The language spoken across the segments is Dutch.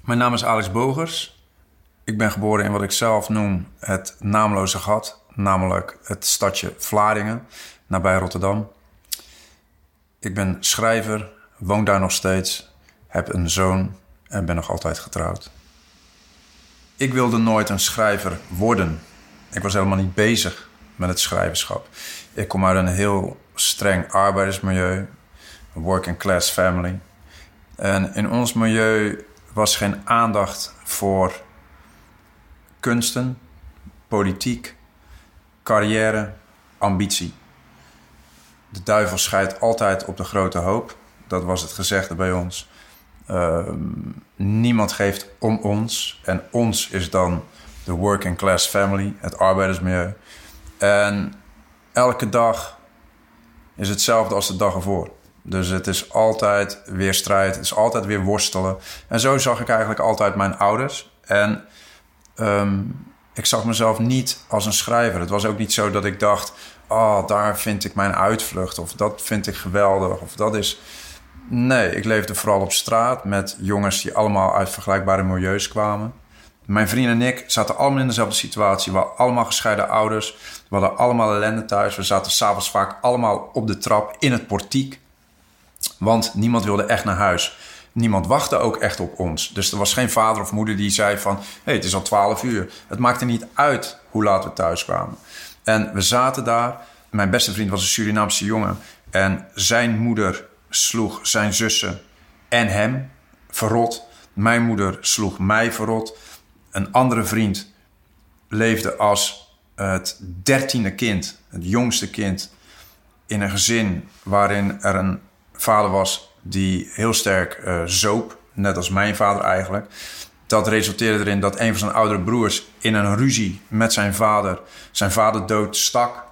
Mijn naam is Alex Bogers. Ik ben geboren in wat ik zelf noem het naamloze gat, namelijk het stadje Vlaardingen, nabij Rotterdam. Ik ben schrijver, woon daar nog steeds, heb een zoon en ben nog altijd getrouwd. Ik wilde nooit een schrijver worden. Ik was helemaal niet bezig met het schrijverschap. Ik kom uit een heel streng arbeidersmilieu, een working class family. En in ons milieu was geen aandacht voor kunsten, politiek, carrière, ambitie. De duivel scheidt altijd op de grote hoop. Dat was het gezegde bij ons. Ehm, niemand geeft om ons. En ons is dan de working class family, het arbeidersmilieu. En elke dag is hetzelfde als de dag ervoor. Dus het is altijd weer strijd, het is altijd weer worstelen. En zo zag ik eigenlijk altijd mijn ouders. En ehm, ik zag mezelf niet als een schrijver. Het was ook niet zo dat ik dacht: oh, daar vind ik mijn uitvlucht. Of dat vind ik geweldig. Of dat is. Nee, ik leefde vooral op straat met jongens die allemaal uit vergelijkbare milieus kwamen. Mijn vrienden en ik zaten allemaal in dezelfde situatie. We hadden allemaal gescheiden ouders. We hadden allemaal ellende thuis. We zaten s'avonds vaak allemaal op de trap in het portiek. Want niemand wilde echt naar huis. Niemand wachtte ook echt op ons. Dus er was geen vader of moeder die zei van... hé, hey, het is al twaalf uur. Het maakte niet uit hoe laat we thuis kwamen. En we zaten daar. Mijn beste vriend was een Surinaamse jongen. En zijn moeder sloeg zijn zussen en hem verrot. Mijn moeder sloeg mij verrot. Een andere vriend leefde als het dertiende kind, het jongste kind, in een gezin waarin er een vader was die heel sterk uh, zoop, net als mijn vader eigenlijk. Dat resulteerde erin dat een van zijn oudere broers in een ruzie met zijn vader zijn vader dood stak.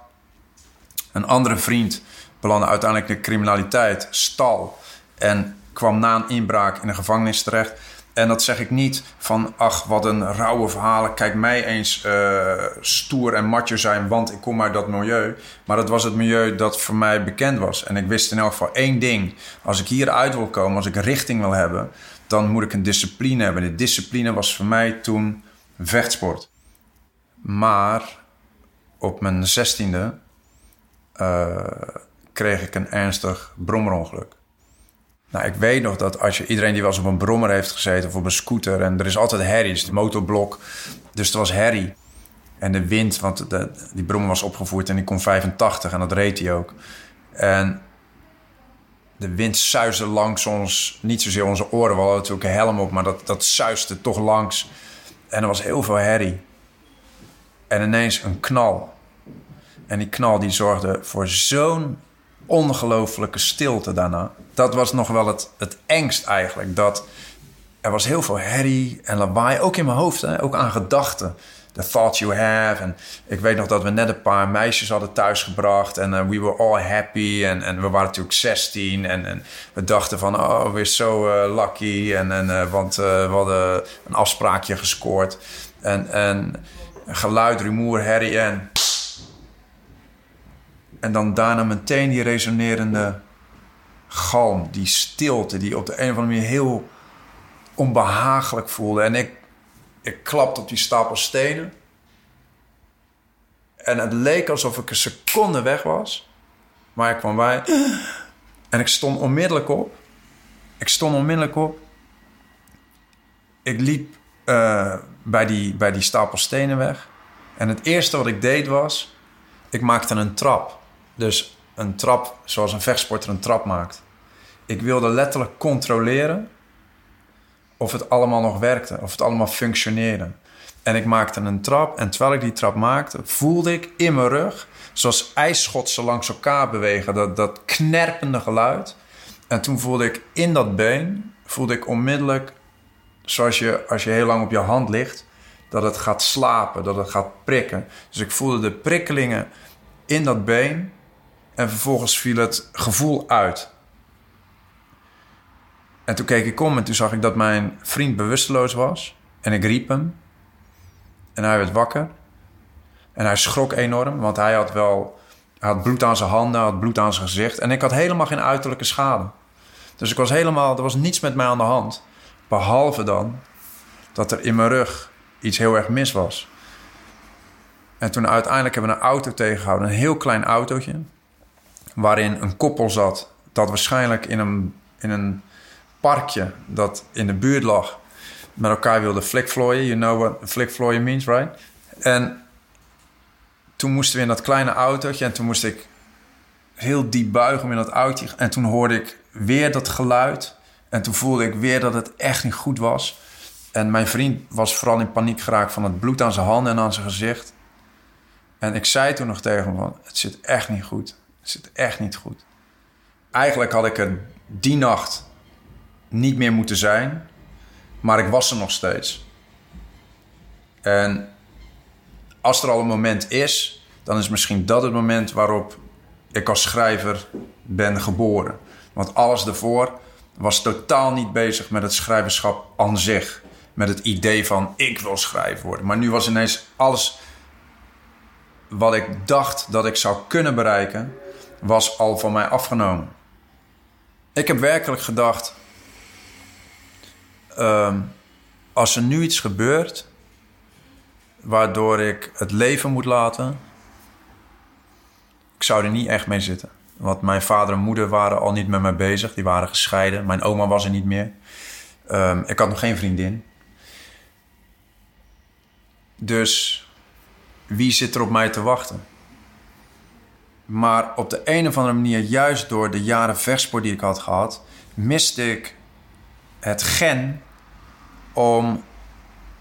Een andere vriend belandde uiteindelijk in de criminaliteit, stal en kwam na een inbraak in een gevangenis terecht. En dat zeg ik niet van, ach, wat een rauwe verhalen. Kijk mij eens uh, stoer en matje zijn, want ik kom uit dat milieu. Maar dat was het milieu dat voor mij bekend was. En ik wist in elk geval één ding. Als ik hieruit wil komen, als ik richting wil hebben... dan moet ik een discipline hebben. De discipline was voor mij toen vechtsport. Maar op mijn zestiende uh, kreeg ik een ernstig brommerongeluk. Nou, ik weet nog dat als je iedereen die wel eens op een brommer heeft gezeten of op een scooter en er is altijd herrie, dus het motorblok, dus het was herrie. En de wind, want die brommer was opgevoerd en die kon 85 en dat reed hij ook. En de wind suisde langs ons, niet zozeer onze oren, we hadden natuurlijk een helm op, maar dat, dat suisde toch langs. En er was heel veel herrie. En ineens een knal. En die knal die zorgde voor zo'n ongelooflijke stilte daarna. Dat was nog wel het, het engst eigenlijk. Dat er was heel veel herrie en lawaai, ook in mijn hoofd, hè? ook aan gedachten. The thoughts you have. En ik weet nog dat we net een paar meisjes hadden thuisgebracht. En uh, we were all happy. En, we waren natuurlijk 16. En, we dachten van, oh, we're so uh, lucky. En, uh, want we hadden een afspraakje gescoord. En, en geluid, rumoer, herrie en... En dan daarna meteen die resonerende galm, die stilte, die op de een of andere manier heel onbehagelijk voelde. En ik, ik klapte op die stapel stenen. En het leek alsof ik een seconde weg was. Maar ik kwam bij. En ik stond onmiddellijk op. Ik stond onmiddellijk op. Ik liep uh, bij, die, bij die stapel stenen weg. En het eerste wat ik deed was... Ik maakte een trap. Dus een trap zoals een vechtsporter een trap maakt. Ik wilde letterlijk controleren of het allemaal nog werkte, of het allemaal functioneerde. En ik maakte een trap en terwijl ik die trap maakte, voelde ik in mijn rug, zoals ijsschotsen langs elkaar bewegen, dat, dat knerpende geluid. En toen voelde ik in dat been, voelde ik onmiddellijk, zoals je als je heel lang op je hand ligt, dat het gaat slapen, dat het gaat prikken. Dus ik voelde de prikkelingen in dat been en vervolgens viel het gevoel uit. En toen keek ik om en toen zag ik dat mijn vriend bewusteloos was. En ik riep hem. En hij werd wakker. En hij schrok enorm, want hij had wel... Had bloed aan zijn handen, had bloed aan zijn gezicht. En ik had helemaal geen uiterlijke schade. Dus ik was helemaal... Er was niets met mij aan de hand. Behalve dan dat er in mijn rug iets heel erg mis was. En toen uiteindelijk hebben we een auto tegengehouden, een heel klein autootje, waarin een koppel zat dat waarschijnlijk in een, in een parkje dat in de buurt lag met elkaar wilde flikvlooien. You know what flikvlooien means, right? En toen moesten we in dat kleine autootje en toen moest ik heel diep buigen om in dat autootje. En toen hoorde ik weer dat geluid. En toen voelde ik weer dat het echt niet goed was. En mijn vriend was vooral in paniek geraakt van het bloed aan zijn handen en aan zijn gezicht. En ik zei toen nog tegen hem van, het zit echt niet goed. Zit echt niet goed. Eigenlijk had ik er die nacht niet meer moeten zijn. Maar ik was er nog steeds. En als er al een moment is, dan is misschien dat het moment waarop ik als schrijver ben geboren. Want alles daarvoor was totaal niet bezig met het schrijverschap aan zich. Met het idee van ik wil schrijver worden. Maar nu was ineens alles wat ik dacht dat ik zou kunnen bereiken, was al van mij afgenomen. Ik heb werkelijk gedacht: ehm, als er nu iets gebeurt waardoor ik het leven moet laten, ik zou er niet echt mee zitten. Want mijn vader en moeder waren al niet met mij bezig, die waren gescheiden. Mijn oma was er niet meer. Um, ik had nog geen vriendin. Dus wie zit er op mij te wachten? Maar op de een of andere manier, juist door de jaren vechtsport die ik had gehad, miste ik het gen om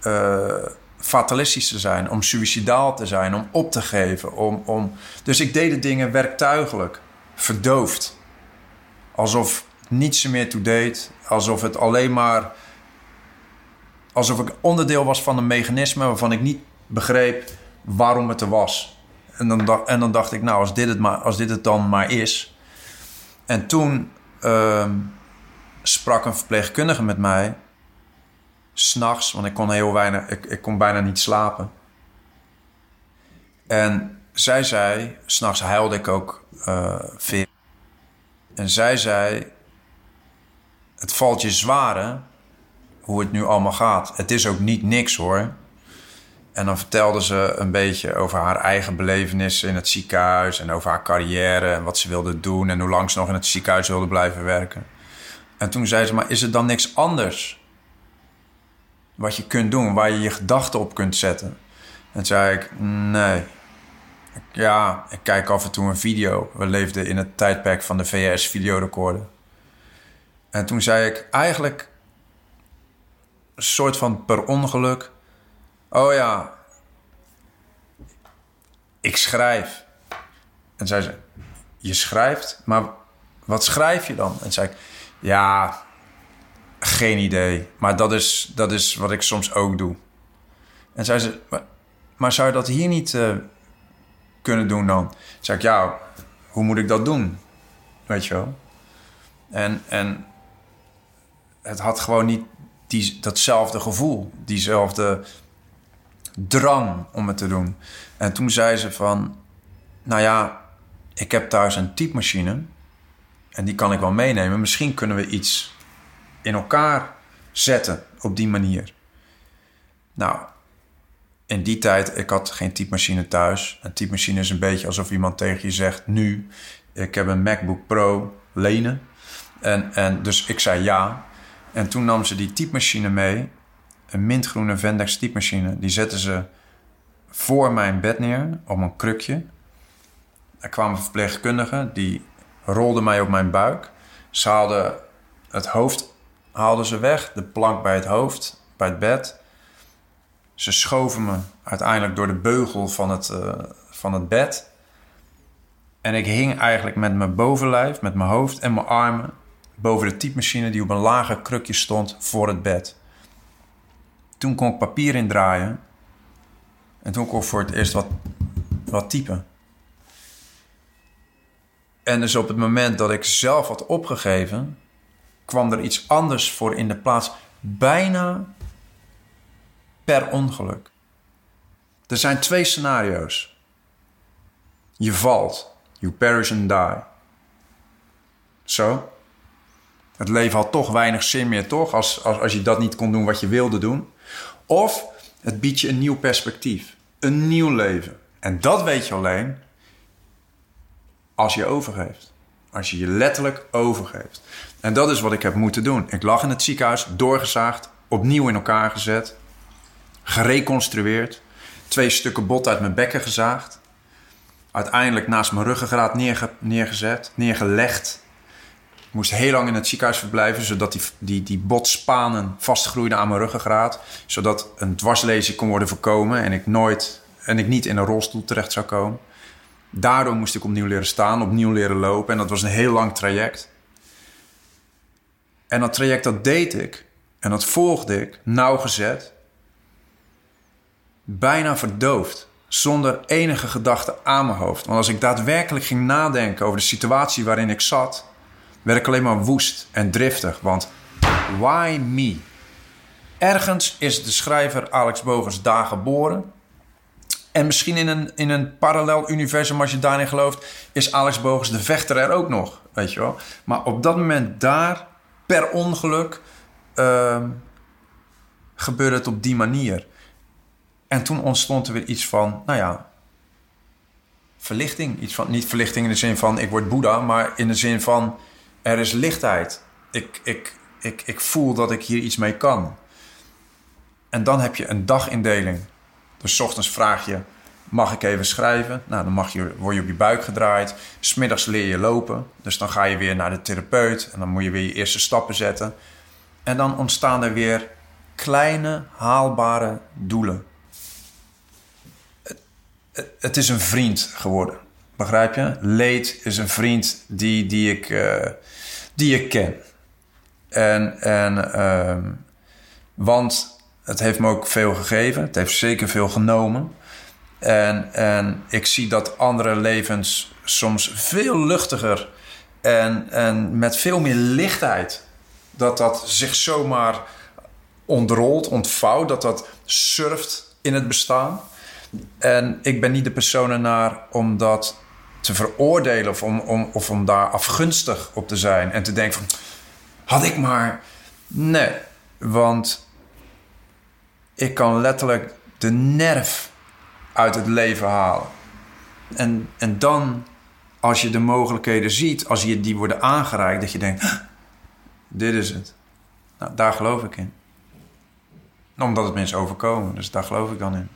uh, fatalistisch te zijn, om suicidaal te zijn, om op te geven. Om, om... Dus ik deed de dingen werktuigelijk, verdoofd. Alsof niets er meer toe deed, alsof het alleen maar. alsof ik onderdeel was van een mechanisme waarvan ik niet begreep waarom het er was. En dan, dacht, dan dacht ik, nou, als dit het, maar, als dit het dan maar is. En toen uh, sprak een verpleegkundige met mij. S'nachts, want ik kon heel weinig, ik, ik kon bijna niet slapen. En zij zei, s'nachts huilde ik ook uh, veel. En zij zei: Het valt je zware hoe het nu allemaal gaat. Het is ook niet niks hoor. En dan vertelde ze een beetje over haar eigen belevenissen in het ziekenhuis en over haar carrière en wat ze wilde doen en hoe lang ze nog in het ziekenhuis wilde blijven werken. En toen zei ze: Maar is er dan niks anders wat je kunt doen, waar je je gedachten op kunt zetten? En zei ik: Nee. Ja, ik kijk af en toe een video. We leefden in het tijdperk van de VS-videorecorder. En toen zei ik eigenlijk een soort van per ongeluk Oh ja, ik schrijf. En zei ze, je schrijft? Maar wat schrijf je dan? En zei ik, ja, geen idee. Maar dat is, dat is wat ik soms ook doe. En zei ze, maar, zou je dat hier niet uh, kunnen doen dan? Zei ik, ja, hoe moet ik dat doen? Weet je wel? En, en het had gewoon niet die, datzelfde gevoel, diezelfde drang om het te doen. En toen zei ze van, nou ja, ik heb thuis een typemachine en die kan ik wel meenemen. Misschien kunnen we iets in elkaar zetten op die manier. Nou, in die tijd, ik had geen typemachine thuis. Een typemachine is een beetje alsof iemand tegen je zegt, nu, ik heb een MacBook Pro lenen. En, en dus ik zei ja. En toen nam ze die typemachine mee een mintgroene Vendex typemachine. Die zetten ze voor mijn bed neer op een krukje. Er kwamen verpleegkundigen, die rolden mij op mijn buik. Ze haalden het hoofd haalden ze weg, de plank bij het hoofd, bij het bed. Ze schoven me uiteindelijk door de beugel van het, uh, van het bed. En ik hing eigenlijk met mijn bovenlijf, met mijn hoofd en mijn armen boven de typemachine die op een lage krukje stond voor het bed. Toen kon ik papier indraaien. En toen kon ik voor het eerst wat, wat typen. En dus op het moment dat ik zelf had opgegeven, kwam er iets anders voor in de plaats. Bijna per ongeluk. Er zijn twee scenario's. Je valt. You perish and die. Zo. Het leven had toch weinig zin meer, toch? Als, als, als je dat niet kon doen wat je wilde doen. Of het biedt je een nieuw perspectief. Een nieuw leven. En dat weet je alleen als je overgeeft. Als je je letterlijk overgeeft. En dat is wat ik heb moeten doen. Ik lag in het ziekenhuis, doorgezaagd, opnieuw in elkaar gezet, gereconstrueerd, twee stukken bot uit mijn bekken gezaagd, uiteindelijk naast mijn ruggengraat neerge neergezet, neergelegd. Moest heel lang in het ziekenhuis verblijven, zodat die, die, die botspanen vastgroeiden aan mijn ruggengraat, zodat een dwarslezing kon worden voorkomen en ik nooit en ik niet in een rolstoel terecht zou komen. Daardoor moest ik opnieuw leren staan, opnieuw leren lopen. En dat was een heel lang traject. En dat traject dat deed ik. En dat volgde ik nauwgezet. Bijna verdoofd. Zonder enige gedachte aan mijn hoofd. Want als ik daadwerkelijk ging nadenken over de situatie waarin ik zat... werd ik alleen maar woest en driftig. Want why me? Ergens is de schrijver Alex Bogers daar geboren... En misschien in een, in een parallel universum, als je daarin gelooft, is Alex Bogus de vechter er ook nog. Weet je wel. Maar op dat moment daar, per ongeluk, uh, gebeurde het op die manier. En toen ontstond er weer iets van, nou ja, verlichting. Iets van, niet verlichting in de zin van ik word Boeddha, maar in de zin van er is lichtheid. Ik, ik, ik, ik voel dat ik hier iets mee kan. En dan heb je een dagindeling. Dus ochtends vraag je, mag ik even schrijven? Nou, dan mag je, word je op je buik gedraaid. Smiddags leer je lopen. Dus dan ga je weer naar de therapeut. En dan moet je weer je eerste stappen zetten. En dan ontstaan er weer kleine, haalbare doelen. Het, het is een vriend geworden. Begrijp je? Leed is een vriend die, die, ik, uh, die ik ken. En, en uh, want het heeft me ook veel gegeven. Het heeft zeker veel genomen. En, en ik zie dat andere levens soms veel luchtiger en, en met veel meer lichtheid. Dat dat zich zomaar ontrolt, ontvouwt, dat dat surft in het bestaan. En ik ben niet de persoon ernaar om dat te veroordelen of om, om, of om daar afgunstig op te zijn en te denken van had ik maar. Nee, want ik kan letterlijk de nerf uit het leven halen. En, en dan, als je de mogelijkheden ziet, als je die worden aangereikt, dat je denkt: dit is het. Nou, daar geloof ik in. Omdat het mensen overkomen, dus daar geloof ik dan in.